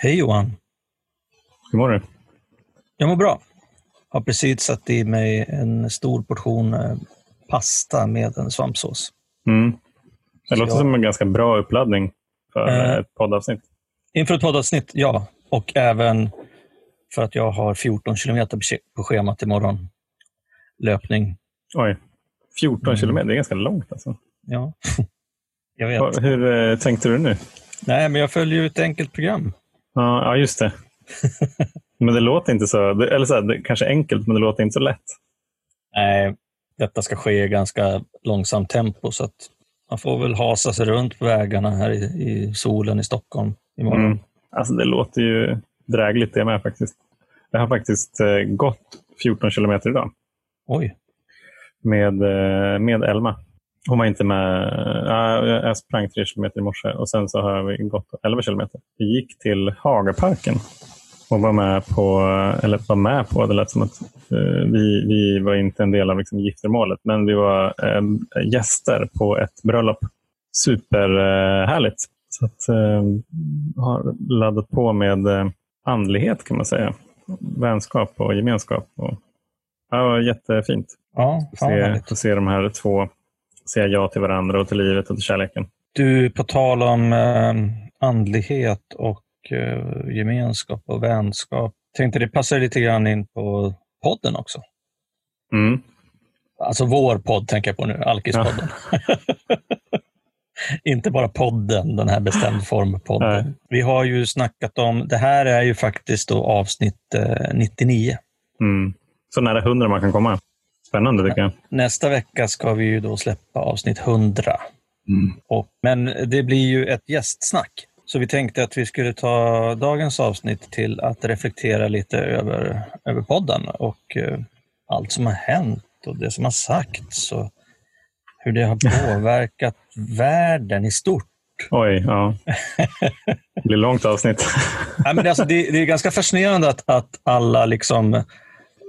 Hej Johan! Hur mår du? Jag mår bra. Har precis satt i mig en stor portion eh, pasta med en svampsås. Mm. Det låter jag- som en ganska bra uppladdning för Eh. ett poddavsnitt. Inför ett poddavsnitt, ja. Och även för att jag har 14 kilometer på schemat imorgon. Löpning. Oj, 14 Mm. kilometer, det är ganska långt. Alltså. Ja, jag vet. Vad- Hur eh, tänkte du nu? Nej, men jag följer ju ett enkelt program. Ja, just det. men det låter inte så, eller så här, det är kanske enkelt, men det låter inte så lätt. Nej, detta ska ske i ganska långsamt tempo så att man får väl hasa sig runt på vägarna här i, i solen i Stockholm imorgon. Mm. Alltså det låter ju drägligt det med faktiskt. Jag har faktiskt eh, gått 14 kilometer idag Oj, med, eh, med Elma. Hon var inte med. Ja, jag sprang 3 kilometer i morse och sen så har vi gått 11 kilometer. Vi gick till Hagaparken och var med på, eller var med på, det lät som att eh, vi, vi var inte en del av liksom, giftermålet, men vi var eh, gäster på ett bröllop. Superhärligt. Så att, eh, har laddat på med eh, andlighet kan man säga. Vänskap och gemenskap. Och, ja, jättefint ja, fan se, få se de här två säga ja till varandra och till livet och till kärleken. Du, på tal om eh, andlighet och eh, gemenskap och vänskap. Tänkte det passar lite grann in på podden också. Mm. Alltså vår podd tänker jag på nu, Alkispodden. Inte bara podden, den här bestämd form-podden. Nej. Vi har ju snackat om, det här är ju faktiskt då avsnitt eh, 99. Mm. Så nära hundra man kan komma. Spännande tycker jag. Nästa vecka ska vi ju då släppa avsnitt 100. Mm. Och, men det blir ju ett gästsnack. Så vi tänkte att vi skulle ta dagens avsnitt till att reflektera lite över, över podden och eh, allt som har hänt och det som har sagts och hur det har påverkat världen i stort. Oj, ja. Det blir långt avsnitt. Nej, men det, är alltså, det, det är ganska fascinerande att, att alla liksom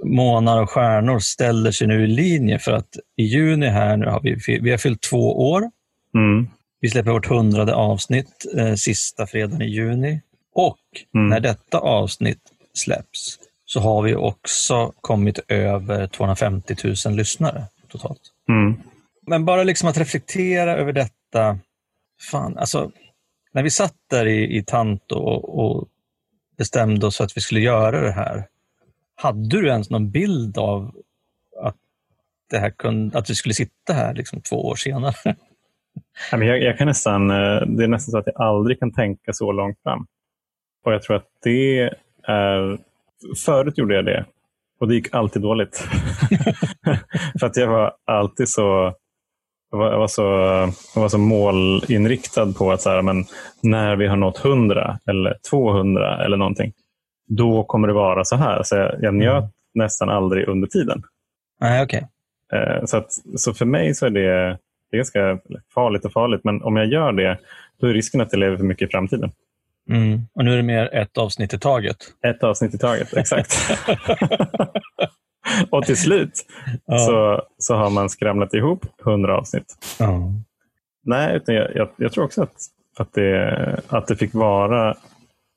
månar och stjärnor ställer sig nu i linje för att i juni här nu har vi, vi har fyllt två år. Mm. Vi släpper vårt hundrade avsnitt eh, sista fredagen i juni. Och Mm. när detta avsnitt släpps så har vi också kommit över 250 000 lyssnare totalt. Mm. Men bara liksom att reflektera över detta. Fan, alltså, när vi satt där i, i Tanto och, och bestämde oss för att vi skulle göra det här. Hade du ens någon bild av att, det här kunde, att vi skulle sitta här liksom två år senare? Jag, jag kan nästan, eh, det är nästan så att jag aldrig kan tänka så långt fram. Och jag tror att det är... Förut gjorde jag det och det gick alltid dåligt. För att jag var alltid så... Jag var, jag var så, jag var så målinriktad på att så här, men när vi har nått 100 eller 200 eller någonting, då kommer det vara så här. Så jag, jag njöt nästan aldrig under tiden. Nej, okej. Eh, Så, att, så för mig så är det, det är ganska farligt och farligt. Men om jag gör det, då är risken att jag lever för mycket i framtiden. Mm. Och nu är det mer ett avsnitt i taget. Ett avsnitt i taget, exakt. och till slut Ja. så, så har man skramlat ihop 100 avsnitt. Ja. Nej, utan jag, jag, jag tror också att, att, det, att det fick vara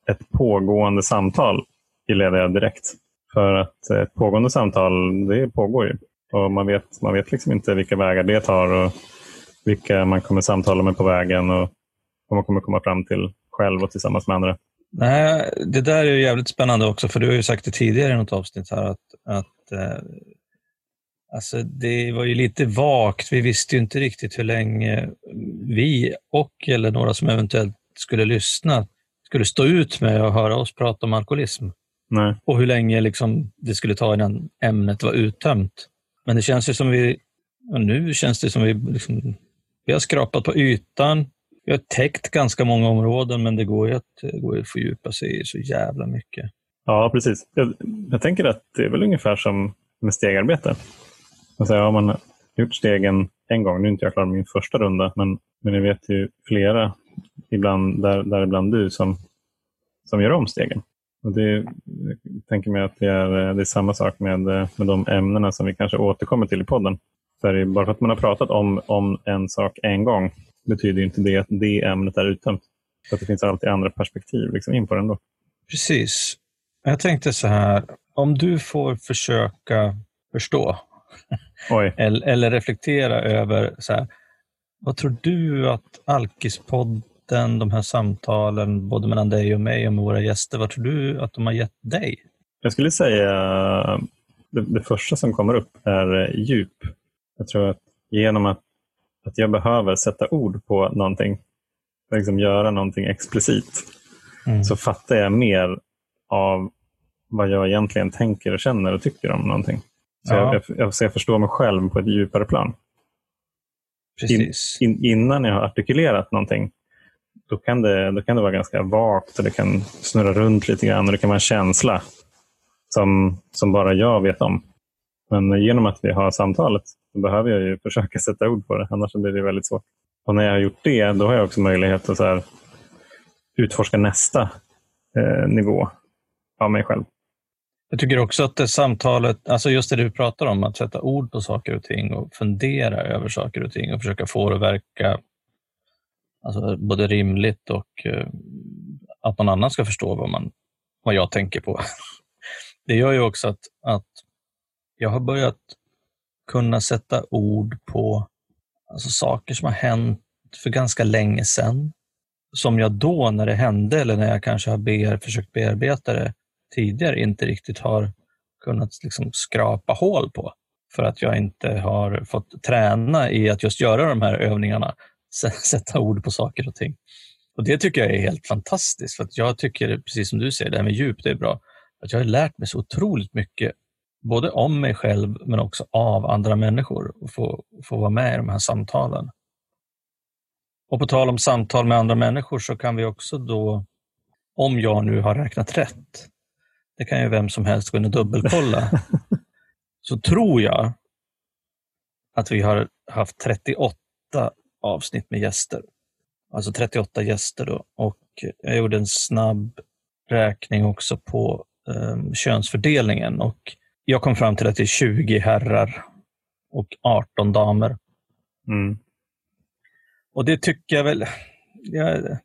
ett pågående samtal, gillade jag direkt. För att ett pågående samtal, det pågår ju. Och man vet, man vet liksom inte vilka vägar det tar och vilka man kommer samtala med på vägen och vad man kommer komma fram till själv och tillsammans med andra. Nej, det där är ju jävligt spännande också, för du har ju sagt det tidigare i något avsnitt här att, att eh, alltså det var ju lite vagt. Vi visste ju inte riktigt hur länge vi och eller några som eventuellt skulle lyssna skulle stå ut med att höra oss prata om alkoholism Nej. och hur länge liksom det skulle ta innan ämnet var uttömt. Men det känns ju som vi, nu känns det som vi, liksom, vi har skrapat på ytan. Vi har täckt ganska många områden, men det går ju att, det går att fördjupa sig i så jävla mycket. Ja, precis. Jag, jag tänker att det är väl ungefär som med stegarbete. Alltså, ja, man har gjort stegen en gång. Nu är inte jag klar med min första runda, men, men jag vet ju flera, ibland, där, däribland du, som, som gör om stegen. Och det, jag tänker mig att det är, det är samma sak med, med de ämnena som vi kanske återkommer till i podden. Det, bara för att man har pratat om, om en sak en gång betyder inte det att det ämnet är uttömt. Så att det finns alltid andra perspektiv liksom in på den. Då. Precis. Jag tänkte så här, om du får försöka förstå eller, eller, reflektera över så här, vad tror du att Alkispodden, de här samtalen, både mellan dig och mig och med våra gäster, vad tror du att de har gett dig? Jag skulle säga det, det första som kommer upp är djup. Jag tror att genom att, att jag behöver sätta ord på någonting, liksom göra någonting explicit, mm. så fattar jag mer av vad jag egentligen tänker och känner och tycker om någonting. Så ja. jag, jag, jag förstår mig själv på ett djupare plan. Precis. In, in, innan jag har artikulerat någonting, då kan, det, då kan det vara ganska vagt och det kan snurra runt lite grann och det kan vara en känsla som, som bara jag vet om. Men genom att vi har samtalet så behöver jag ju försöka sätta ord på det, annars blir det väldigt svårt. Och när jag har gjort det, då har jag också möjlighet att så här, utforska nästa eh, nivå av mig själv. Jag tycker också att det samtalet, alltså just det du pratar om, att sätta ord på saker och ting och fundera över saker och ting och försöka få det att verka alltså, både rimligt och eh, att någon annan ska förstå vad, man, vad jag tänker på. Det gör ju också att, att jag har börjat kunna sätta ord på alltså, saker som har hänt för ganska länge sedan. Som jag då, när det hände eller när jag kanske har ber, försökt bearbeta det, tidigare inte riktigt har kunnat liksom skrapa hål på. För att jag inte har fått träna i att just göra de här övningarna, sätta ord på saker och ting. Och Det tycker jag är helt fantastiskt. För att jag tycker, precis som du säger, det här med djup, det är bra. Att jag har lärt mig så otroligt mycket, både om mig själv men också av andra människor och få, få vara med i de här samtalen. Och på tal om samtal med andra människor så kan vi också då, om jag nu har räknat rätt, det kan ju vem som helst gå in och dubbelkolla, så tror jag att vi har haft 38 avsnitt med gäster. Alltså 38 gäster då. Och jag gjorde en snabb räkning också på um, könsfördelningen och jag kom fram till att det är 20 herrar och 18 damer. Mm. Och det tycker jag väl, jag,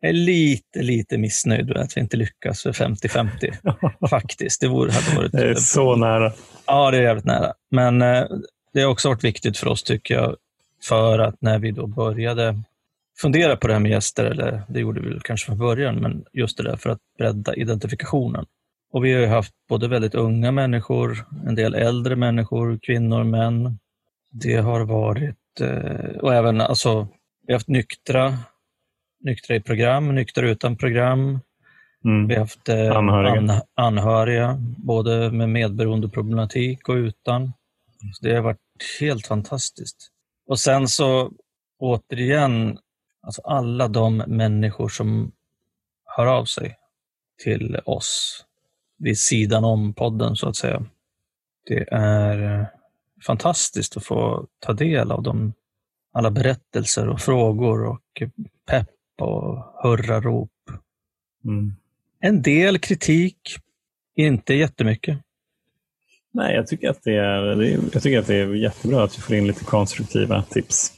jag är lite, lite missnöjd med att vi inte lyckas för 50-50. Faktiskt. Det vore, hade varit... Det är så nära. Ja, det är jävligt nära. Men eh, det har också varit viktigt för oss, tycker jag, för att när vi då började fundera på det här med gäster, eller det gjorde vi kanske från början, men just det där för att bredda identifikationen. Och vi har ju haft både väldigt unga människor, en del äldre människor, kvinnor, män. Det har varit, eh, och även alltså, vi har haft nyktra Nyktra i program, Nyktra utan program. Mm. Vi har haft eh, anhöriga. An, anhöriga, både med medberoende problematik och utan. Så det har varit helt fantastiskt. Och sen så återigen, alltså alla de människor som hör av sig till oss vid sidan om podden så att säga. Det är fantastiskt att få ta del av dem, alla berättelser och frågor och pepp och hurrarop. Mm. En del kritik, inte jättemycket. Nej, jag tycker, att det är, jag tycker att det är jättebra att vi får in lite konstruktiva tips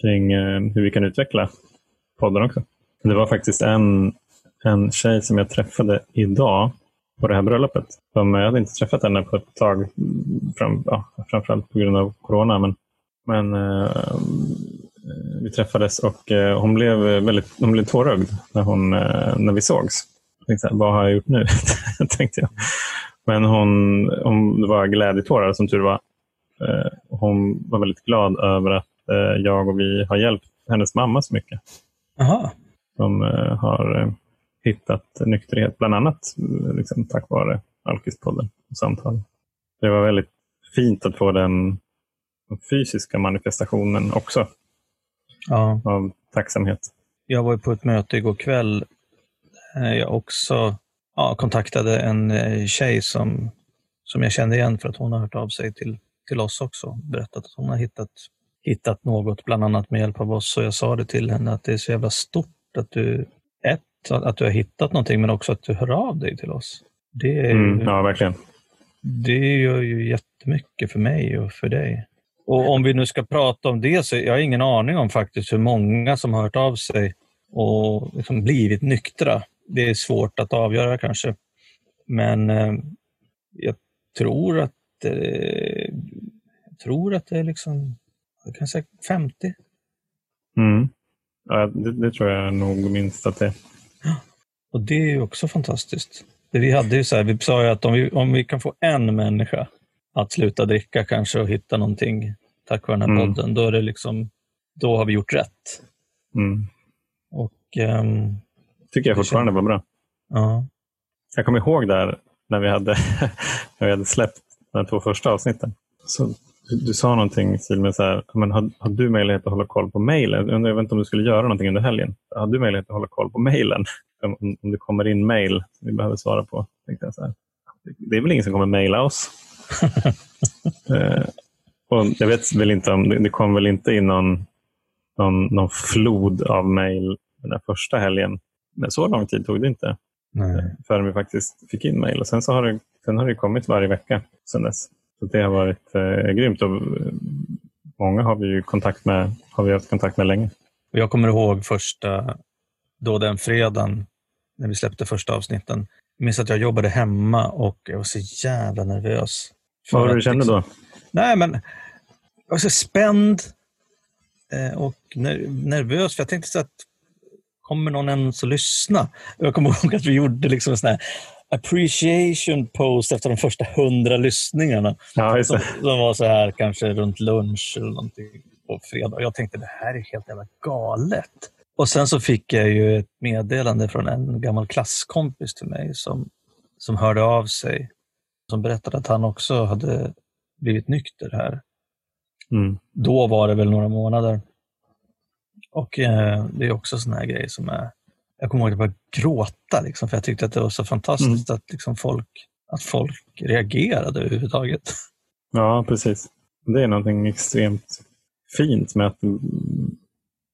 kring eh, hur vi kan utveckla podden också. Det var faktiskt en, en tjej som jag träffade idag på det här bröllopet. Som jag hade inte träffat henne på ett tag, fram, ja, framförallt på grund av corona. Men, men eh, vi träffades och eh, hon blev väldigt hon blev tårögd när, hon, eh, när vi sågs. Jag tänkte, vad har jag gjort nu? tänkte jag. Men hon, hon, det var glädjetårar som tur var. Hon var väldigt glad över att jag och vi har hjälpt hennes mamma så mycket. Aha. Som har hittat nykterhet, bland annat liksom, tack vare Alkispodden och samtal. Det var väldigt fint att få den fysiska manifestationen också ja. av tacksamhet. Jag var på ett möte igår kväll. Jag också ja, kontaktade en eh, tjej som, som jag kände igen för att hon har hört av sig till, till oss också. Berättat att hon har hittat, hittat något, bland annat med hjälp av oss. Och jag sa det till henne att det är så jävla stort att du, ett, att du har hittat någonting, men också att du hör av dig till oss. Det, är, mm, ja, verkligen. det gör ju jättemycket för mig och för dig. Och om vi nu ska prata om det så jag har ingen aning om faktiskt hur många som har hört av sig och liksom blivit nyktra det är svårt att avgöra kanske. Men eh, jag tror att, eh, jag tror att det är liksom, jag kan säga 50. Mm. Ja, det, det, tror jag nog minst att det är. Och det är ju också fantastiskt. Det vi hade ju så här, vi sa ju att om vi, om vi kan få en människa att sluta dricka kanske och hitta någonting tack vare den här mm. podden, då, är det liksom, då har vi gjort rätt. Mm. Och, um, tycker jag fortfarande var bra. Ja. Jag kommer ihåg där när vi hade, när vi hade släppt de två första avsnitten. Så du, sa någonting Sil, med så här, men har, har, du möjlighet att hålla koll på mejlen? Jag vet inte om du skulle göra någonting under helgen. Har du möjlighet att hålla koll på mejlen? Om, om det kommer in mejl som vi behöver svara på. Tänkte jag så här. Det är väl ingen som kommer mejla oss? eh, och jag vet väl inte om, det kom väl inte in någon, någon, någon flod av mejl den här första helgen. Men så lång tid tog det inte. Nej. Förrän vi faktiskt fick in mejl. sen, så har det, sen har det kommit varje vecka sedan dess. Så det har varit eh, grymt. Och eh, många har vi ju kontakt med, har vi haft kontakt med länge. Jag kommer ihåg första, då den fredagen när vi släppte första avsnitten. Jag minns att jag jobbade hemma och jag var så jävla nervös. Vad var det du kände då? Nej, men så spänd eh, och nervös. För jag tänkte så att kommer någon ens att lyssna? Jag kommer ihåg att vi gjorde liksom en sån här appreciation post efter de första hundra lyssningarna. Ja, som, som, var så här kanske runt lunch eller någonting på fredag. Jag tänkte det här är helt jävla galet. Och sen så fick jag ju ett meddelande från en gammal klasskompis till mig som, som hörde av sig. Som berättade att han också hade blivit nykter här. Mm. Då var det väl några månader. Och eh, det är också sån här grej som är... Jag kommer ihåg att jag började gråta, liksom, för jag tyckte att det var så fantastiskt mm. att, liksom, folk, att folk reagerade överhuvudtaget. Ja, precis. Det är någonting extremt fint med att,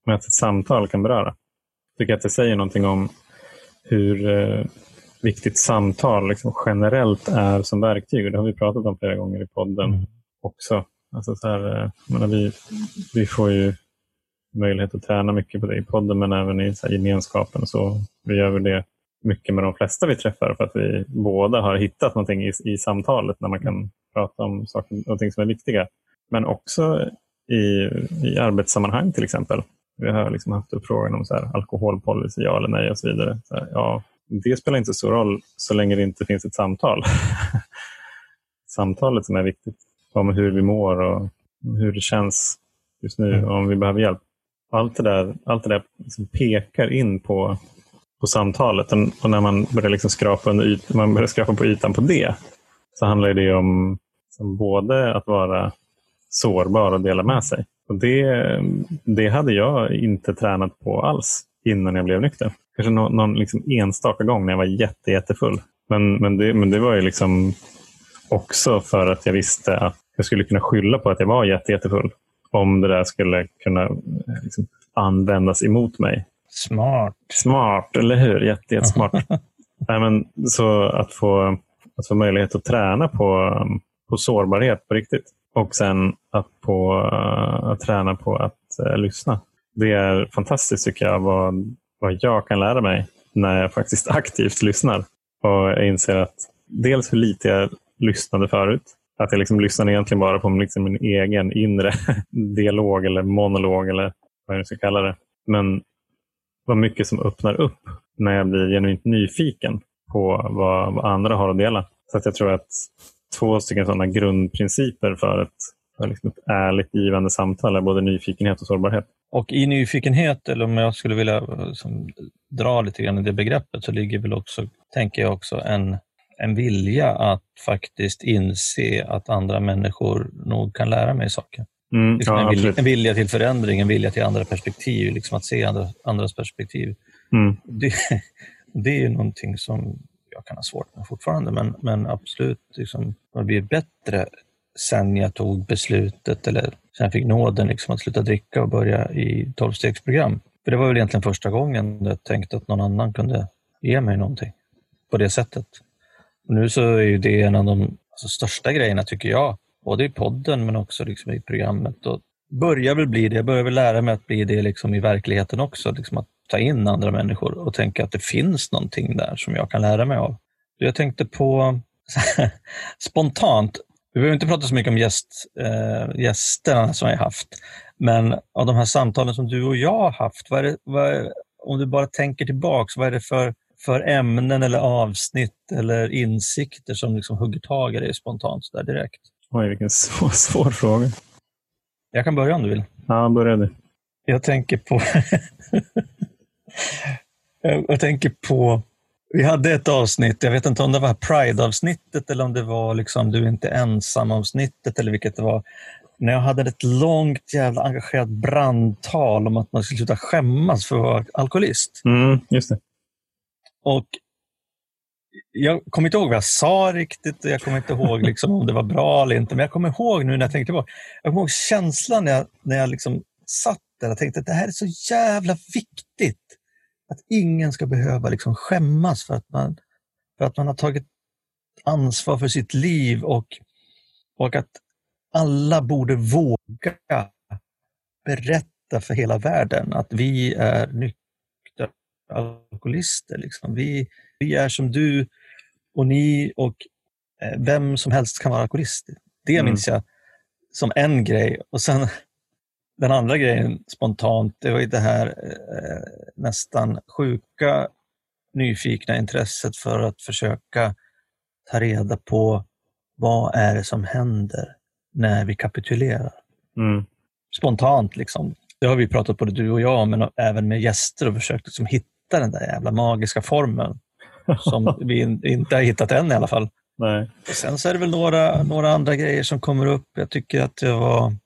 med att ett samtal kan beröra. Jag tycker att det säger någonting om hur eh, viktigt samtal liksom, generellt är som verktyg. Och det har vi pratat om flera gånger i podden mm. också. Alltså så här, eh, menar, vi, vi får ju möjlighet att träna mycket på det i podden men även i så gemenskapen. Så vi gör väl det mycket med de flesta vi träffar för att vi båda har hittat någonting i, i samtalet när man kan prata om saker någonting som är viktiga. Men också i, i arbetssammanhang till exempel. Vi har liksom haft upp frågan om så här, alkoholpolicy, ja eller nej och så vidare. Så här, ja, det spelar inte så roll så länge det inte finns ett samtal. Samtalet som är viktigt om hur vi mår och hur det känns just nu och om vi behöver hjälp allt det där, allt det där liksom pekar in på, på samtalet. Och när man börjar, liksom skrapa under yt, man börjar skrapa på ytan på det så handlar det om liksom både att vara sårbar och dela med sig. Och det, det hade jag inte tränat på alls innan jag blev nykter. Kanske någon, någon liksom enstaka gång när jag var jätte, jättefull. Men, men, det, men det var ju liksom också för att jag visste att jag skulle kunna skylla på att jag var jätte, jättefull om det där skulle kunna eh, liksom, användas emot mig. Smart. Smart, eller hur? Jätte, jättesmart. Nej, men, så att få, att få möjlighet att träna på, på sårbarhet på riktigt. Och sen att, på, att träna på att uh, lyssna. Det är fantastiskt tycker jag vad, vad jag kan lära mig när jag faktiskt aktivt lyssnar. Och jag inser att dels hur lite jag lyssnade förut att jag liksom lyssnade egentligen bara på liksom min egen inre dialog eller monolog eller vad jag nu ska kalla det. Men vad mycket som öppnar upp när jag blir genuint nyfiken på vad, vad andra har att dela. Så att jag tror att två stycken sådana grundprinciper för ett, för liksom ett ärligt givande samtal är både nyfikenhet och sårbarhet. Och i nyfikenhet, eller om jag skulle vilja liksom, dra lite grann i det begreppet, så ligger väl också, tänker jag också, en en vilja att faktiskt inse att andra människor nog kan lära mig saker. Mm, liksom ja, en, vilja, en, vilja, till förändring, en vilja till andra perspektiv, liksom att se andra, andras perspektiv. Mm. Det, det är någonting som jag kan ha svårt med fortfarande, men, men absolut liksom, har blivit bättre sen jag tog beslutet, eller sen jag fick nåden liksom, att sluta dricka och börja i tolvstegsprogram. För det var väl egentligen första gången jag tänkte att någon annan kunde ge mig någonting på det sättet. Och nu så är ju det en av de alltså, största grejerna tycker jag, både i podden men också liksom i programmet. Och börjar väl bli det, jag börjar väl lära mig att bli det liksom i verkligheten också. Liksom att ta in andra människor och tänka att det finns någonting där som jag kan lära mig av. Jag tänkte på spontant, vi behöver inte prata så mycket om gäst, äh, gästerna som jag haft, men av de här samtalen som du och jag har haft, vad det, vad är, om du bara tänker tillbaks, vad är det för, för ämnen eller avsnitt eller insikter som liksom hugger tag i dig spontant där direkt? Oj, vilken svår, svår fråga. Jag kan börja om du vill. Ja, börja du. Jag tänker på... jag tänker på... Vi hade ett avsnitt, jag vet inte om det var Pride-avsnittet eller om det var liksom Du är inte ensam-avsnittet eller vilket det var. När jag hade ett långt jävla engagerat brandtal om att man skulle sluta skämmas för att vara alkoholist. Mm, just det. Och jag kommer inte ihåg vad jag sa riktigt och jag kommer inte ihåg liksom om det var bra eller inte. Men jag kommer ihåg nu när jag tänkte på Jag kommer ihåg känslan när jag, när jag liksom satt där och tänkte att det här är så jävla viktigt. Att ingen ska behöva liksom skämmas för att, man, för att man har tagit ansvar för sitt liv och, och att alla borde våga berätta för hela världen att vi är nyktra alkoholister. Liksom. Vi, vi är som du och ni och eh, vem som helst kan vara alkoholist. Det mm. minns jag som en grej. Och sen den andra grejen spontant, det var ju det här eh, nästan sjuka nyfikna intresset för att försöka ta reda på vad är det som händer när vi kapitulerar. Mm. Spontant liksom. Det har vi pratat både du och jag men även med gäster och försökt liksom hitta den där jävla magiska formeln som vi inte har hittat än i alla fall. Nej. Sen så är det väl några, några andra grejer som kommer upp. Jag tycker att det var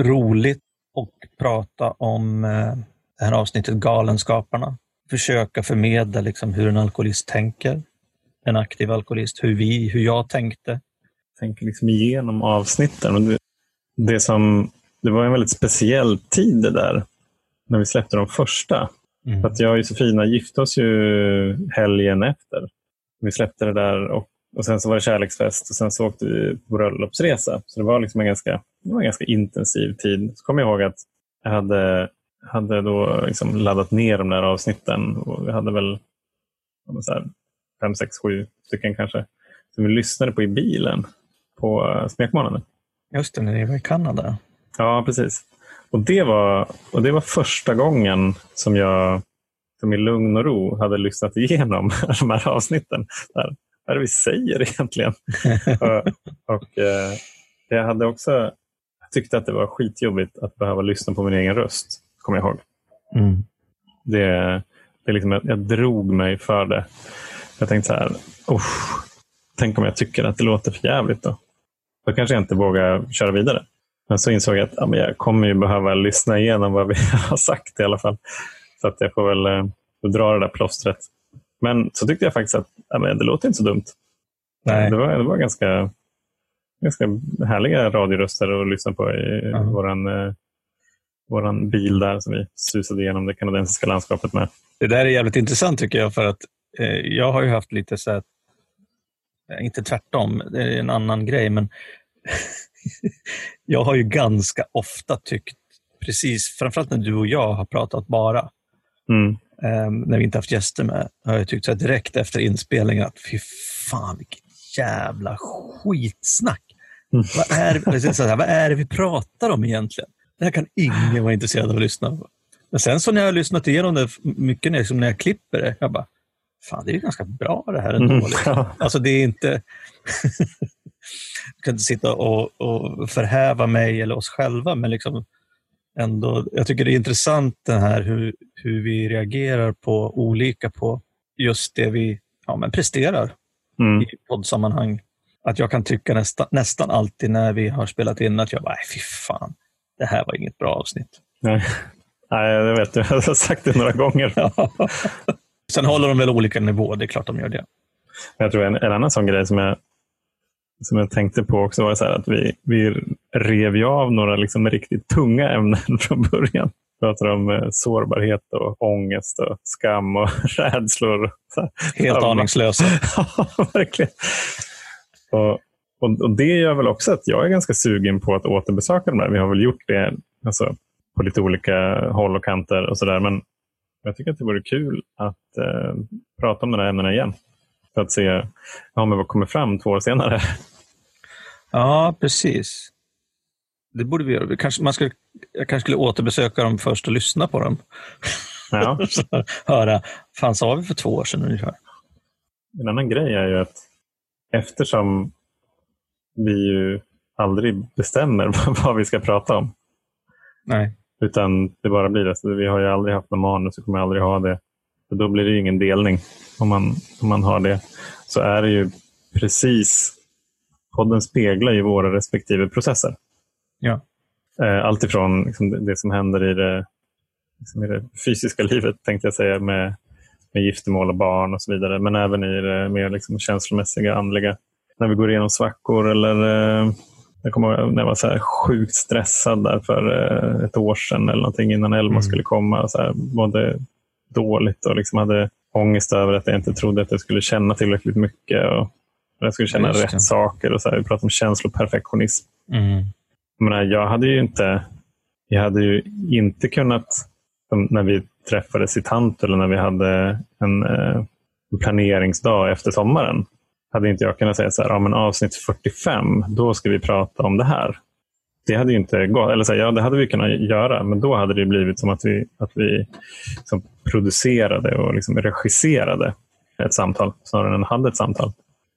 roligt att prata om eh, det här avsnittet Galenskaparna. Försöka förmedla liksom hur en alkoholist tänker. En aktiv alkoholist, hur vi, hur jag tänkte. Tänker liksom igenom avsnitten. Och det, det, som, det var en väldigt speciell tid det där, när vi släppte de första. Mm. För att jag och Josefina gifte oss ju helgen efter. Vi släppte det där och, och sen så var det kärleksfest och sen så åkte vi på bröllopsresa. Så det var liksom en ganska, det var en ganska intensiv tid. Så kommer jag ihåg att jag hade, hade då liksom laddat ner de där avsnitten och vi hade väl så här, fem, sex, sju stycken kanske. Som vi lyssnade på i bilen på Smekmånaden. Just det, när ni var i Kanada. Ja, precis. Och det, var, och det var första gången som jag som i lugn och ro hade lyssnat igenom de här avsnitten. Där, vad är det vi säger egentligen? och, och eh, jag hade också jag tyckte att det var skitjobbigt att behöva lyssna på min egen röst, kommer jag ihåg. Mm. Det, det liksom, jag, jag drog mig för det. Jag tänkte så här, tänk om jag tycker att det låter för jävligt då? Då kanske jag inte vågar köra vidare. Men så insåg jag att ja, jag kommer ju behöva lyssna igenom vad vi har sagt i alla fall. Så att jag får väl eh, dra det där plåstret. Men så tyckte jag faktiskt att ja, det låter inte så dumt. Nej. Det, var, det var ganska, ganska härliga radioröster att lyssna på i -huh. våran, eh, våran bil där som vi susade igenom det kanadensiska landskapet med. Det där är jävligt intressant tycker jag för att eh, jag har ju haft lite så här, eh, inte tvärtom, det är en annan grej, men jag har ju ganska ofta tyckt, precis, framförallt när du och jag har pratat bara, mm. um, när vi inte haft gäster med, har jag tyckt så direkt efter inspelningen att fy fan vilket jävla skitsnack. Mm. Vad, är, så här, vad är det vi pratar om egentligen? Det här kan ingen vara intresserad av att lyssna på. Men sen så när jag har lyssnat igenom det mycket när, när jag klipper det, jag bara, fan det är ju ganska bra det här ändå. Mm. Liksom. Alltså det är inte... jag kan inte sitta och, och förhäva mig eller oss själva, men liksom ändå, jag tycker det är intressant det här hur, hur vi reagerar på olika på just det vi ja, men presterar mm. i poddsammanhang. Att jag kan tycka nästa, nästan alltid när vi har spelat in att jag bara, fy fan, det här var inget bra avsnitt. Nej, Nej jag vet, jag har sagt det några gånger. Sen håller de väl olika nivå, det är klart de gör det. Jag tror en, en annan sån grej som jag som jag tänkte på också var så att vi, vi rev ju av några liksom riktigt tunga ämnen från början. Vi pratade om eh, sårbarhet och ångest och skam och rädslor. Helt aningslösa. ja, verkligen. Och, och, och, det gör väl också att jag är ganska sugen på att återbesöka de där. Vi har väl gjort det alltså, på lite olika håll och kanter och sådär. Men Jag tycker att det vore kul att eh, prata om de här ämnena igen. För att se ja, men vad kommer fram två år senare. Ja, precis. Det borde vi göra. Kanske, man skulle, jag kanske skulle återbesöka dem först och lyssna på dem. Ja. Höra, fan sa vi för två år sedan ungefär? En annan grej är ju att eftersom vi ju aldrig bestämmer vad vi ska prata om. Nej. Utan det bara blir det. Så vi har ju aldrig haft någon manus och kommer aldrig ha det. Så då blir det ju ingen delning om man, om man har det. Så är det ju precis, podden speglar ju våra respektive processer. Ja. Eh, Allt ifrån liksom det- det som händer i det, liksom i det fysiska livet, tänkte jag säga, med, med giftermål och barn och så vidare. Men även i det mer liksom känslomässiga, andliga. När vi går igenom svackor eller eh, jag kommer ihåg när jag var så sjukt stressad där för eh, ett år sedan eller någonting innan Elma Mm. skulle komma. Så här, mådde dåligt och liksom hade ångest över att jag inte trodde att jag skulle känna tillräckligt mycket. Och att jag skulle känna Just rätt saker. Och så här, vi pratade om känsloperfektionism. Mm. Jag, menar, jag hade ju inte, jag hade ju inte kunnat, när vi träffades i Tant eller när vi hade en, eh, planeringsdag efter sommaren, hade inte jag kunnat säga så här, ja, men avsnitt 45, då ska vi prata om det här. Det hade ju inte gått, eller så här, ja det hade vi kunnat göra, men då hade det blivit som att vi, att vi liksom producerade och liksom regisserade ett samtal snarare än hade ett samtal.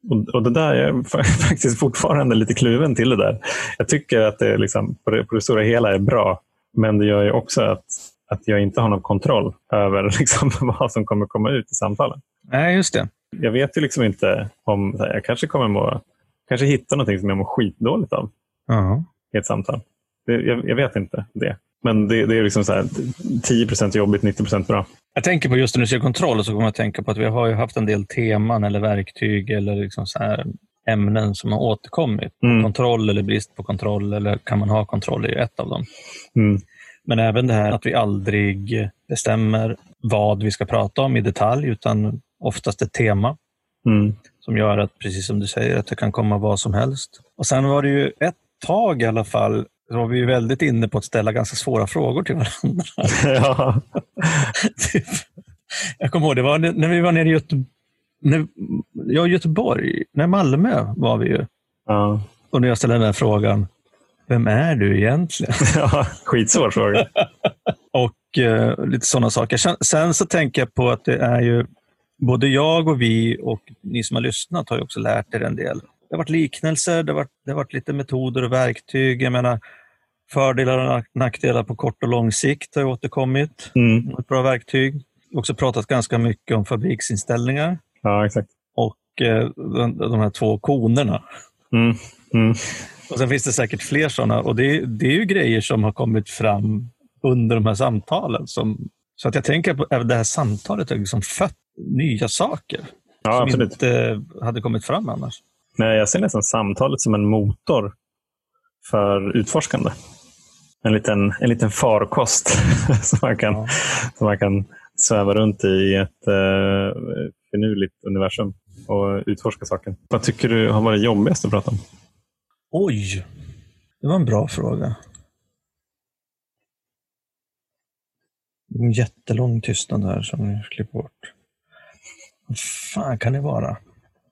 Och, och det där jag är faktiskt fortfarande lite kluven till det där. Jag tycker att det, liksom, på, det, på det stora hela är bra, men det gör ju också att, att jag inte har någon kontroll över liksom, vad som kommer komma ut i samtalen. Nej, just det. Jag vet ju liksom inte om, här, jag kanske kommer må, kanske hitta någonting som jag mår skitdåligt av Ja. i ett samtal. Det, jag, jag vet inte det. Men det, det är liksom så här, 10% jobbigt, 90% bra. Jag tänker på just när du säger kontroll så kommer jag att tänka på att vi har ju haft en del teman eller verktyg eller liksom så här ämnen som har återkommit. Mm. Kontroll eller brist på kontroll eller kan man ha kontroll är ju ett av dem. Mm. Men även det här att vi aldrig bestämmer vad vi ska prata om i detalj utan oftast ett tema Mm. som gör att, precis som du säger, att det kan komma vad som helst. Och sen var det ju ett tag i alla fall, så var vi ju väldigt inne på att ställa ganska svåra frågor till varandra. ja. Typ. Jag kommer ihåg, det var när vi var nere i Göte när, ja, Göteborg, nej Malmö var vi ju. Ja. Och när jag ställde den här frågan, vem är du egentligen? ja, skitsvår fråga. Och eh, lite sådana saker. Sen, sen så tänker jag på att det är ju, både jag och vi och ni som har lyssnat har ju också lärt er en del. Det har varit liknelser, det har varit, det har varit lite metoder och verktyg. Jag menar, fördelar och nack- nackdelar på kort och lång sikt har återkommit. Mm. Ett bra verktyg. Också pratat ganska mycket om fabriksinställningar Ja, exakt. och eh, de, de här två konerna. Mm. Mm. Och Sen finns det säkert fler sådana och det, det är ju grejer som har kommit fram under de här samtalen. Som, så att jag tänker på det här samtalet har liksom fött nya saker Ja, som absolut. inte hade kommit fram annars. Nej, jag ser nästan samtalet som en motor för utforskande. En liten, en liten farkost som, man kan, Ja. som man kan sväva runt i ett uh, finurligt universum och utforska saken. Vad tycker du har varit jobbigast att prata om? Oj, det var en bra fråga. En jättelång tystnad här som jag klipper bort. Vad fan kan det vara?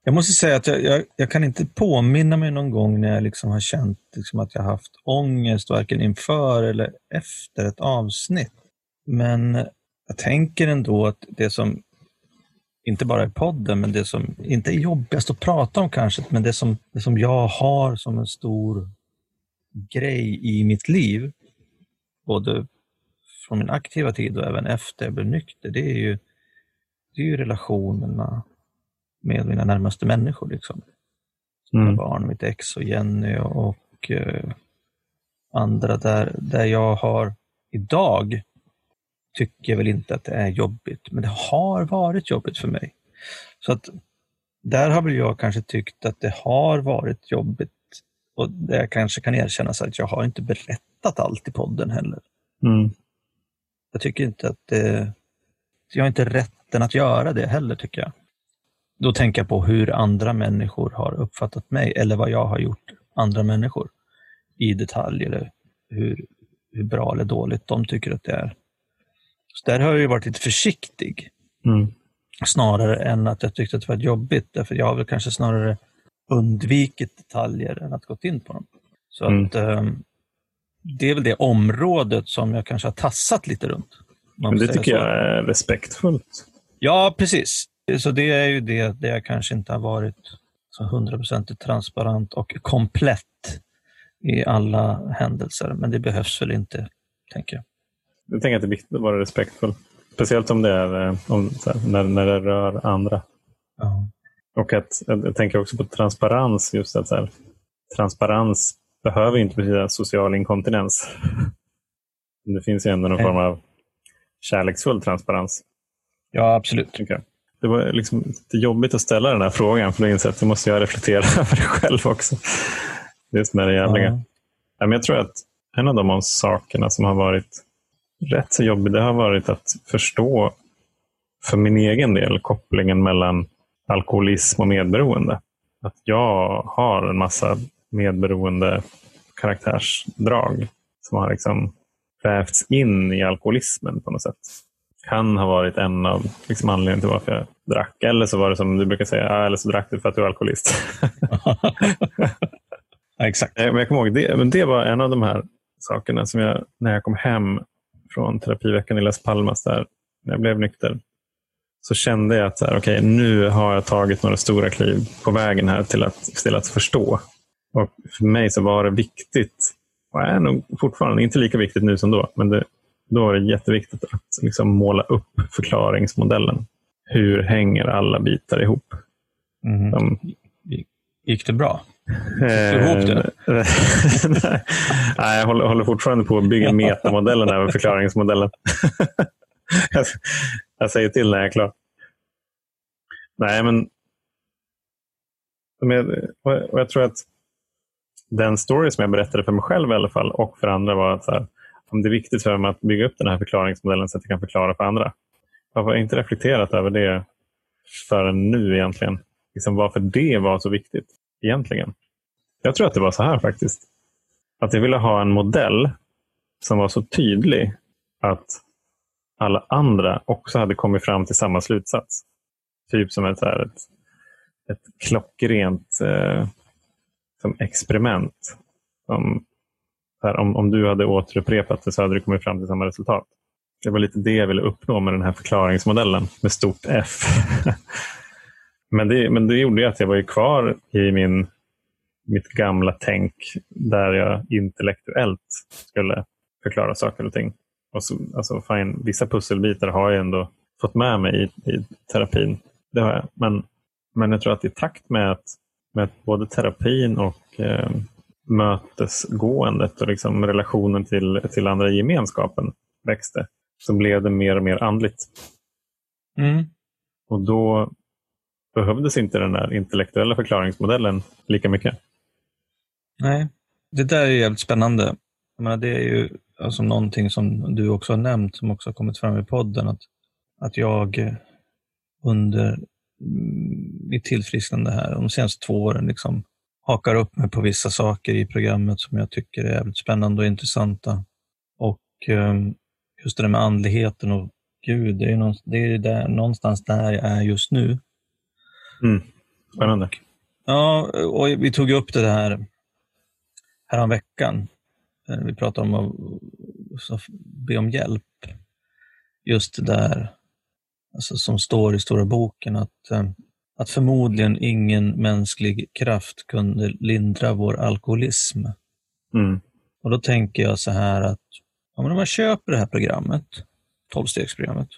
Jag måste säga att jag, jag, jag kan inte påminna mig någon gång när jag liksom har känt liksom att jag haft ångest varken inför eller efter ett avsnitt. Men jag tänker ändå att det som, inte bara i podden, men det som inte är jobbigast att prata om kanske, men det som, det som jag har som en stor grej i mitt liv, både från min aktiva tid och även efter jag blev nykter, det är ju, det är ju relationerna med mina närmaste människor. Liksom. Mina Mm. barn, mitt ex och Jenny och, och eh, andra där, där jag har idag tycker väl inte att det är jobbigt, men det har varit jobbigt för mig. Så att där har väl jag kanske tyckt att det har varit jobbigt och det kanske kan erkänna så att jag har inte berättat allt i podden heller. Mm. Jag tycker inte att det, jag har inte rätten att göra det heller tycker jag. Då tänker jag på hur andra människor har uppfattat mig eller vad jag har gjort andra människor i detalj eller hur, hur bra eller dåligt de tycker att det är. Så där har jag ju varit lite försiktig. Mm. Snarare än att jag tyckte att det var jobbigt. Därför jag har väl kanske snarare undvikit detaljer än att gått in på dem. Så Mm. att eh, det är väl det området som jag kanske har tassat lite runt. Men det tycker så. jag är respektfullt. Ja, precis. Så det är ju det där jag kanske inte har varit hundraprocentigt transparent och komplett i alla händelser. Men det behövs väl inte, tänker jag. Jag tänker att det är viktigt att vara respektfull. Speciellt om det är, eh, om, här, när, när det rör andra. Ja. Och att, jag, tänker också på transparens. Just att så här, transparens behöver inte betyda social inkontinens. Det finns ju ändå någon form av kärleksfull transparens. ja, absolut. Det var liksom lite jobbigt att ställa den här frågan för då inser jag att jag måste jag reflektera över det själv också. Just med det jävliga. Ja. Ja, men jag tror att en av de sakerna som har varit rätt så jobbig, det har varit att förstå för min egen del kopplingen mellan alkoholism och medberoende. Att jag har en massa medberoende karaktärsdrag som har liksom vävts in i alkoholismen på något sätt. Kan ha varit en av liksom anledningarna till varför jag drack. Eller så var det som du brukar säga, "Ah, eller så drack du för att du är alkoholist. ja, exakt. Men jag kommer ihåg det, men det var en av de här sakerna som jag, när jag kom hem från terapiveckan i Las Palmas, där, när jag blev nykter, så kände jag att så här, okay, nu har jag tagit några stora kliv på vägen här till att, till att förstå. Och för mig så var det viktigt, och är nog fortfarande inte lika viktigt nu som då, men det, då var det jätteviktigt att liksom måla upp förklaringsmodellen. Hur hänger alla bitar ihop? Mhm. De, Gick det bra? Ihop det? Nej, jag håller, håller fortfarande på att bygga metamodellen över förklaringsmodellen. jag, jag säger till när jag är klar. Nej, men och jag tror att den story som jag berättade för mig själv i alla fall och för andra var att så här, om det är viktigt för mig att bygga upp den här förklaringsmodellen så att jag kan förklara för andra. Jag har inte reflekterat över det förrän nu egentligen. Liksom varför det var så viktigt egentligen. Jag tror att det var så här faktiskt. Att jag ville ha en modell som var så tydlig att alla andra också hade kommit fram till samma slutsats. Typ som ett, här, ett, ett klockrent eh, som experiment. Som, här, om, om du hade återupprepat det så hade du kommit fram till samma resultat. Det var lite det jag ville uppnå med den här förklaringsmodellen med stort F. men, det, men det gjorde ju att jag var ju kvar i min, mitt gamla tänk där jag intellektuellt skulle förklara saker och ting. Och så, alltså, fine, vissa pusselbitar har jag ändå fått med mig i, i terapin. Det har jag. Men, men jag tror att i takt med att, med att både terapin och eh, mötesgåendet och liksom relationen till, till andra i gemenskapen växte så blev det mer och mer andligt. Mm. Och då behövdes inte den där intellektuella förklaringsmodellen lika mycket. Nej, det där är jävligt spännande. Jag menar, det är ju alltså någonting som du också har nämnt, som också har kommit fram i podden, att, att jag eh, under mm, mitt tillfrisknande här, de senaste två åren, liksom hakar upp mig på vissa saker i programmet som jag tycker är jävligt spännande och intressanta. Och eh, just det där med andligheten och Gud, det är, någon, det är där, någonstans där jag är just nu. Mm. Spännande. Ja, och vi tog upp det här häromveckan. Eh, Vi pratade om att be om hjälp. Just det där alltså som står i Stora boken, att, eh, att förmodligen ingen mänsklig kraft kunde lindra vår alkoholism. Mm. Och då tänker jag så här att ja, men om jag köper det här programmet, 12-stegsprogrammet,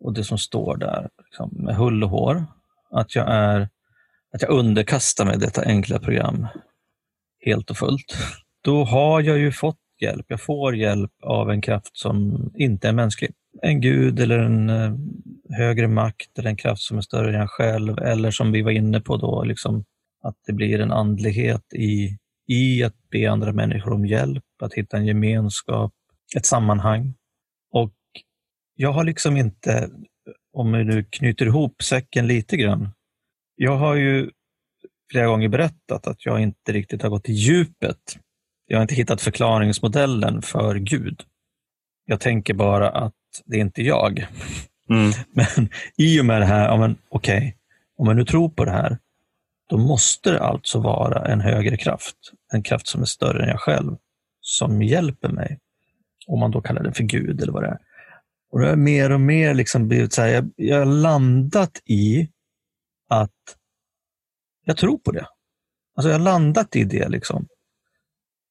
och det som står där liksom, med hull och hår, att jag, är, att jag underkastar mig detta enkla program helt och fullt, då har jag ju fått hjälp. Jag får hjälp av en kraft som inte är mänsklig. En gud eller en eh, högre makt eller en kraft som är större än jag själv eller som vi var inne på då, liksom, att det blir en andlighet i, i att be andra människor om hjälp, att hitta en gemenskap, ett sammanhang. Och jag har liksom inte, om vi nu knyter ihop säcken lite grann, jag har ju flera gånger berättat att jag inte riktigt har gått till djupet. Jag har inte hittat förklaringsmodellen för Gud. Jag tänker bara att det är inte jag. Mm. Men i och med det här, ja, men, okej, om jag nu tror på det här, då måste det alltså vara en högre kraft, en kraft som är större än jag själv, som hjälper mig. Om man då kallar det för Gud eller vad det är. Och det har mer och mer liksom blivit så här, jag, jag har landat i att jag tror på det. Alltså jag har landat i det. liksom.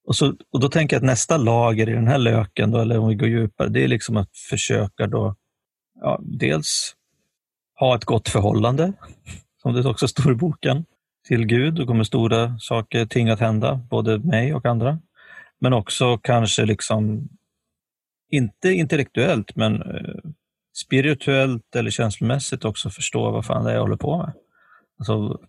Och, så, och Då tänker jag att nästa lager i den här löken, då, eller om vi går djupare, det är liksom att försöka då, ja, dels ha ett gott förhållande, som det också står i boken, till Gud. Då kommer stora saker, ting att hända, både mig och andra. Men också kanske liksom, inte intellektuellt, men eh, spirituellt eller känslomässigt också förstå vad fan det är jag håller på med. Alltså,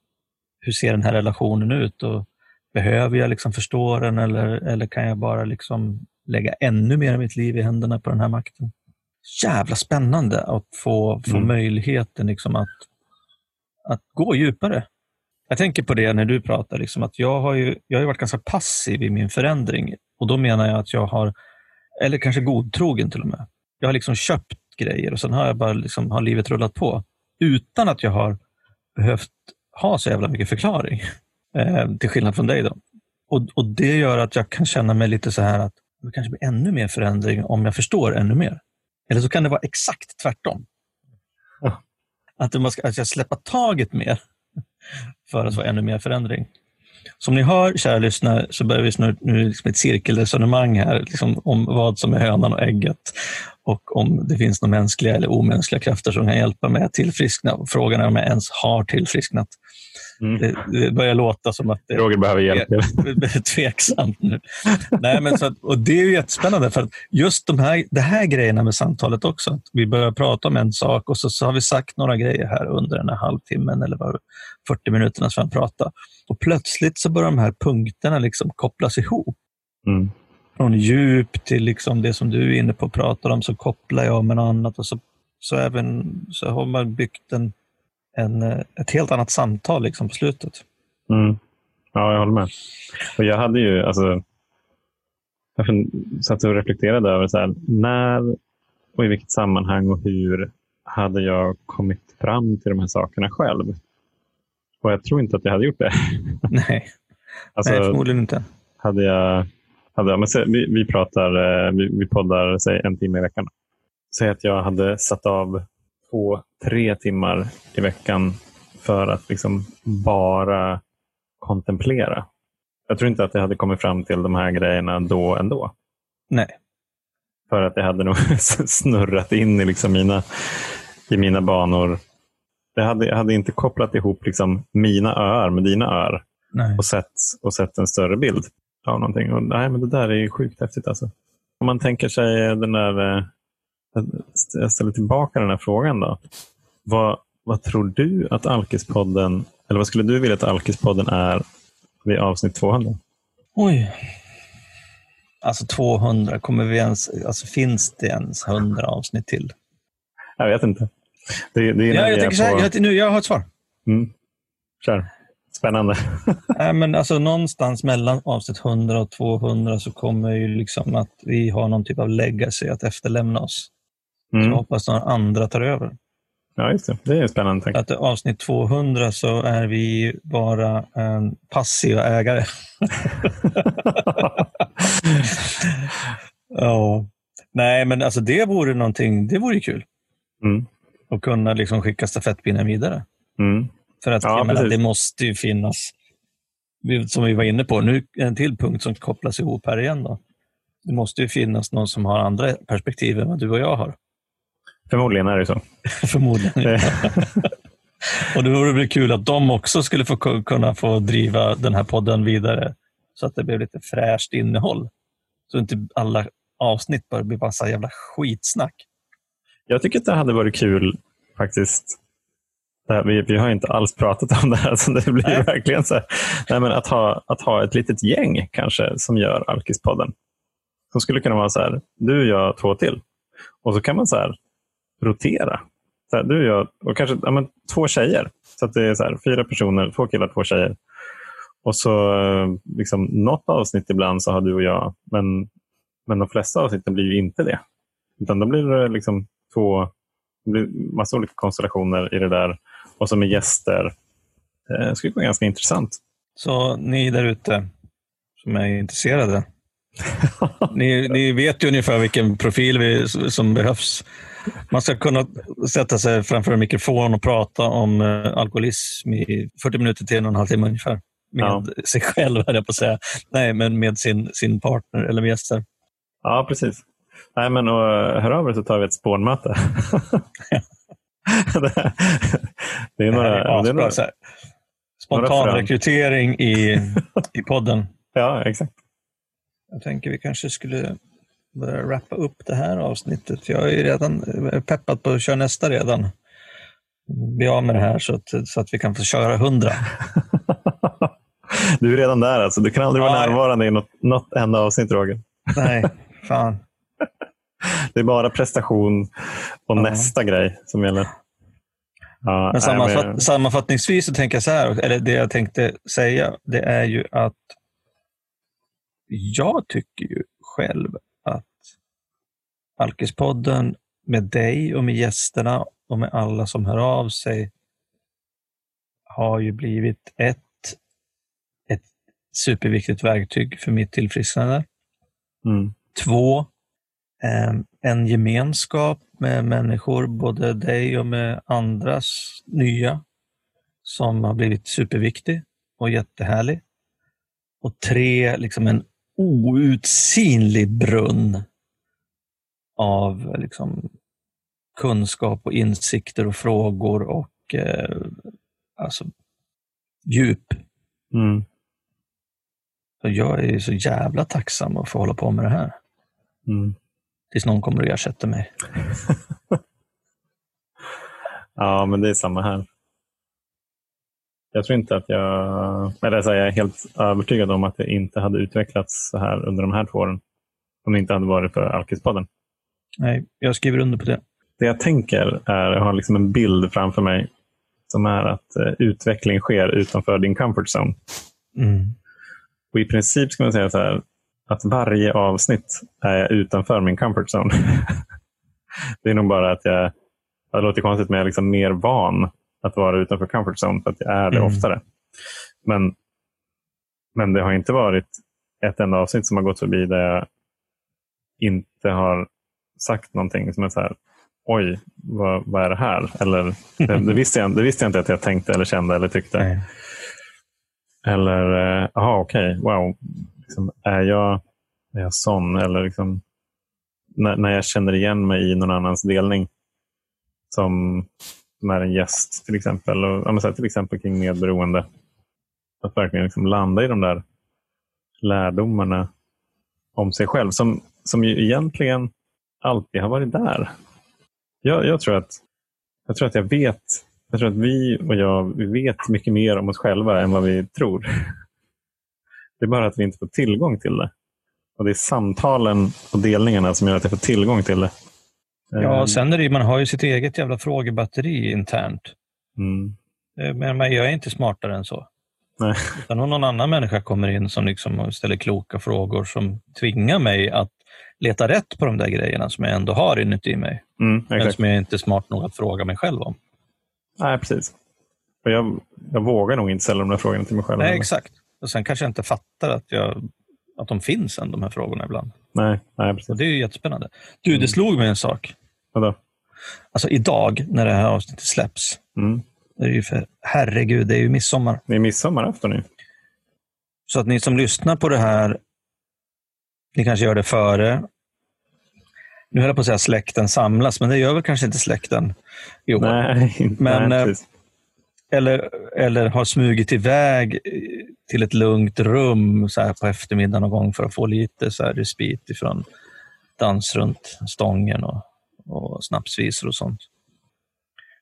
hur ser den här relationen ut? Och behöver jag liksom förstå den eller, eller kan jag bara liksom lägga ännu mer av mitt liv i händerna på den här makten? Jävla spännande att få, få Mm. möjligheten liksom att, att gå djupare. Jag tänker på det när du pratar, liksom att jag har, ju, jag har ju varit ganska passiv i min förändring. Och då menar jag att jag har, eller kanske godtrogen till och med. Jag har liksom köpt grejer och sen har jag bara liksom, har livet rullat på. Utan att jag har behövt ha så jävla mycket förklaring. Eh, till skillnad från dig. då. Och, och Det gör att jag kan känna mig lite så här att det kanske blir ännu mer förändring om jag förstår ännu mer. Eller så kan det vara exakt tvärtom. Ja. Att, man ska, att jag släpper taget mer för att få ännu mer förändring. Som ni hör, kära lyssnare, så börjar vi nu, nu liksom ett cirkelresonemang här liksom om vad som är hönan och ägget och om det finns några mänskliga eller omänskliga krafter som kan hjälpa mig att tillfriskna. Frågan är om jag ens har tillfrisknat. Mm. Det, börjar låta som att det Roger behöver hjälp. är tveksamt nu. Nej, men så att, och det är ju jättespännande för att just de här, det här grejerna med samtalet också. Att vi börjar prata om en sak och så, så har vi sagt några grejer här under den här halvtimmen eller vad, 40 minuterna som vi pratar. Och plötsligt så börjar de här punkterna liksom kopplas ihop. Mm. Från djup till liksom det som du är inne på och pratar om så kopplar jag med något annat och så, så, även, så har man byggt en, en, eh, ett helt annat samtal liksom på slutet. Mm. Ja, jag håller med. Och jag hade ju, alltså, jag satt och reflekterade över så här, när och i vilket sammanhang och hur hade jag kommit fram till de här sakerna själv? Och jag tror inte att jag hade gjort det. Nej, Alltså, Nej förmodligen inte. hade jag, hade jag men se, vi, vi pratar, eh, vi, vi poddar säg, en timme i veckan. Säg att jag hade satt av två, tre timmar i veckan för att liksom bara kontemplera. Jag tror inte att jag hade kommit fram till de här grejerna då ändå. Nej. För att jag hade nog snurrat in i liksom mina, i mina banor. Jag hade, jag hade inte kopplat ihop liksom mina öar med dina öar Nej. och sett, och sett en större bild av någonting. Och, nej, men det där är ju sjukt häftigt. Alltså. Om man tänker sig den där... Jag ställer tillbaka den här frågan. då. Vad, vad tror du att Alkispodden, eller vad skulle du vilja att Alkispodden är vid avsnitt 200? Oj. Alltså 200, kommer vi ens, alltså finns det ens 100 avsnitt till? Jag vet inte. Det, det Ja, jag tänker så här, på- jag, nu, jag har ett svar. Mm. Kör. Spännande. Nej, men alltså någonstans mellan avsnitt 100 och 200 så kommer ju liksom att vi har någon typ av legacy att efterlämna oss. Så Mm. hoppas några andra tar över. Ja, just det. Det är spännande. Tänk. Att avsnitt 200 så är vi bara en passiva ägare. ja. Nej, men alltså det vore någonting, det vore kul. Mm. Att kunna liksom skicka stafettpinnen vidare. Mm. För att Ja, menar, det måste ju finnas, som vi var inne på, nu en till punkt som kopplas ihop här igen. Då. Det måste ju finnas någon som har andra perspektiv än vad du och jag har. Förmodligen är det så. Förmodligen. och det vore väl kul att de också skulle få ku- kunna få driva den här podden vidare så att det blev lite fräscht innehåll. Så inte alla avsnitt bara blir massa jävla skitsnack. Jag tycker att det hade varit kul faktiskt. Här, vi, vi har inte alls pratat om det här, så det blir Nej. verkligen så här. Nej, men att, ha, att ha ett litet gäng kanske som gör Alkispodden. Som skulle kunna vara så här, du och jag två till. Och så kan man så här rotera. Så här, du och jag, och kanske ja, men, två tjejer. Så att det är så här, fyra personer, två killar, två tjejer. Och så eh, liksom, något avsnitt ibland så har du och jag, men, men de flesta avsnitten blir ju inte det. Utan då blir det liksom två, det blir massa olika konstellationer i det där. Och så med gäster. Det skulle vara ganska intressant. Så ni där ute som är intresserade, ni, ni vet ju ungefär vilken profil vi, som behövs. Man ska kunna sätta sig framför en mikrofon och prata om eh, alkoholism i 40 minuter till en och en halv timme ungefär. Med Ja. sig själv, höll jag på att säga. Nej, men med sin, sin partner eller med gäster. Ja, precis. Nej, men och, hör av er så tar vi ett spånmöte. det, är några... är det är några Spontan rekrytering i, i podden. ja, exakt. Jag tänker vi kanske skulle börja wrappa upp det här avsnittet. Jag är ju redan peppad på att köra nästa redan. Bli av med det här så att, så att vi kan få köra hundra. Du är redan där alltså. Du kan aldrig vara Ja, ja. närvarande i något, något enda avsnitt, Roger. Nej, fan. Det är bara prestation och Ja. nästa grej som gäller. Ja, Men sammanfatt, men- sammanfattningsvis så tänker jag så här, eller det jag tänkte säga, det är ju att jag tycker ju själv Alkispodden med dig och med gästerna och med alla som hör av sig har ju blivit ett, ett superviktigt verktyg för mitt tillfrisknande. Mm. Två, eh, en gemenskap med människor, både dig och med andras nya, som har blivit superviktig och jättehärlig. Och tre, liksom en outsinlig brunn av liksom, kunskap och insikter och frågor och eh, alltså, djup. Mm. Så jag är så jävla tacksam att få hålla på med det här. Mm. Tills någon kommer och ersätter mig. Ja, men det är samma här. Jag tror inte att jag... Eller så jag är helt övertygad om att det inte hade utvecklats så här under de här två åren. Om det inte hade varit för Alkispodden. Nej, jag skriver under på det. Det jag tänker är, jag har liksom en bild framför mig som är att eh, utveckling sker utanför din comfort zone. Mm. Och i princip ska man säga så här, att varje avsnitt är jag utanför min comfort zone. det är nog bara att jag, det låter konstigt, men jag är liksom mer van att vara utanför comfort zone för att jag är det Mm. oftare. Men, men det har inte varit ett enda avsnitt som har gått förbi där jag inte har sagt någonting som är så här, oj, vad, vad är det här? Eller, det, det, visste jag, det visste jag inte att jag tänkte eller kände eller tyckte. Nej. Eller, eh, jaha okej, wow. Liksom, är, jag, är jag sån? Eller liksom, när, när jag känner igen mig i någon annans delning. Som, som är en gäst till exempel. Och, ja, så här, till exempel kring medberoende. Att verkligen liksom landa i de där lärdomarna om sig själv. Som, som ju egentligen alltid har varit där. Jag, jag, tror att, jag tror att jag vet jag tror att vi och jag vi vet mycket mer om oss själva än vad vi tror. Det är bara att vi inte får tillgång till det. Och Det är samtalen och delningarna som gör att jag får tillgång till det. Ja, Eh, och sen är det, man har ju sitt eget jävla frågebatteri internt. mm, Eh, Men men jag är inte smartare än så. nej. Utan om någon annan människa kommer in som liksom ställer kloka frågor som tvingar mig att leta rätt på de där grejerna som jag ändå har inuti mig. Mm, Men som jag inte är smart nog att fråga mig själv om. Nej, precis. Och jag, jag vågar nog inte ställa de där frågorna till mig själv. Nej, heller. exakt. Och sen kanske jag inte fattar att, jag, att de finns än, de här frågorna ibland. Nej, nej, Och precis. det är ju jättespännande. Du, Mm. det slog mig en sak. Vadå? Alltså idag, när det här avsnittet släpps, Mm. det är ju för herregud, det är ju midsommar. Det är midsommarafton nu. Så att ni som lyssnar på det här, ni kanske gör det före. Nu höll jag på att säga släkten samlas, men det gör väl kanske inte släkten i år. Nej, Men, nej, eh. Eller, eller har smugit iväg till ett lugnt rum så här på eftermiddagen någon gång för att få lite så här respit ifrån dans runt stången och, och snapsvisor och sånt.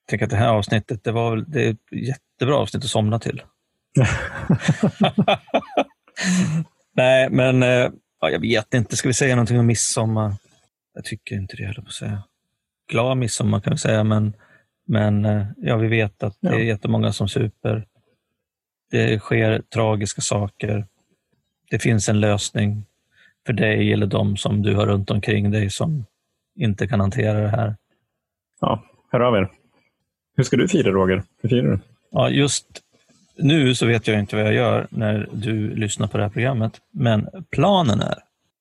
Jag tänker att det här avsnittet, det, var det är ett jättebra avsnitt att somna till. Nej, men eh, ja, jag vet inte. Ska vi säga någonting om midsommar? Jag tycker inte det, höll jag på att säga. Glad midsommar kan vi säga, men, men eh, ja, vi vet att det är jättemånga som super. Det sker tragiska saker. Det finns en lösning för dig eller de som du har runt omkring dig som inte kan hantera det här. Ja, hör av er. Hur ska du fira Roger? Hur firar du? Ja, just nu så vet jag inte vad jag gör när du lyssnar på det här programmet, men planen är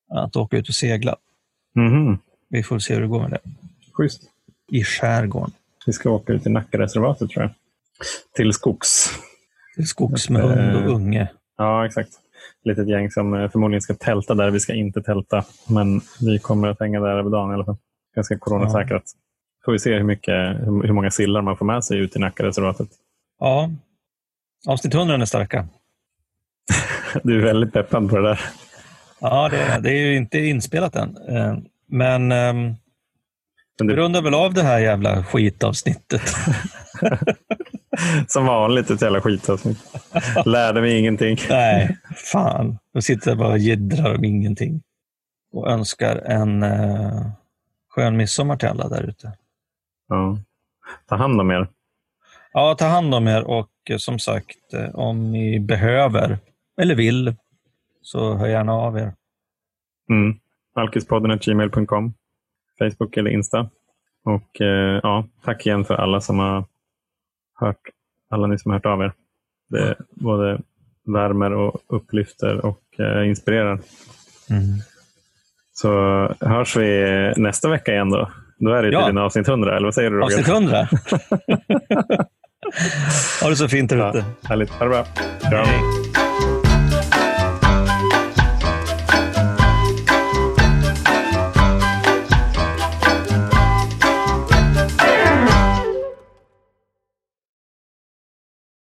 att åka ut och segla. Mhm, Vi får se hur det går med det. Schysst. I skärgården. Vi ska åka ut till Nackareservatet tror jag. Till skogs. Till skogs med hund och unge. Ja, exakt. Litet gäng som eh, förmodligen ska tälta där. Vi ska inte tälta, men vi kommer att hänga där över dagen i alla fall. Ganska coronasäkrat. Får vi se hur, mycket, hur många sillar man får med sig ut i Nackareservatet. Ja, avsnitt 100 är starka. Du är väldigt peppad på det där. Ja, det, det är ju inte inspelat än. Eh, Men ehm, Men vi det, rundar väl av det här jävla skitavsnittet. som vanligt ett jävla skitavsnitt. Lärde mig ingenting. Nej, fan. De sitter jag bara och jiddrar om ingenting. Och önskar en eh, skön midsommar till alla där ute. Ja. Ta hand om er. Ja, ta hand om er och eh, som sagt, eh, om ni behöver eller vill så hör gärna av er. Mm. Gmail.com. Facebook eller Insta. Och eh, ja, tack igen för alla som har hört, alla ni som har hört av er. Det både värmer och upplyfter och eh, inspirerar. Mm. Så hörs vi nästa vecka igen då. Då är det Ja. tydligen avsnitt 100, eller vad säger du Roger? Avsnitt 100. ha det så fint där Ja, ute. härligt. Ha det bra. Hej.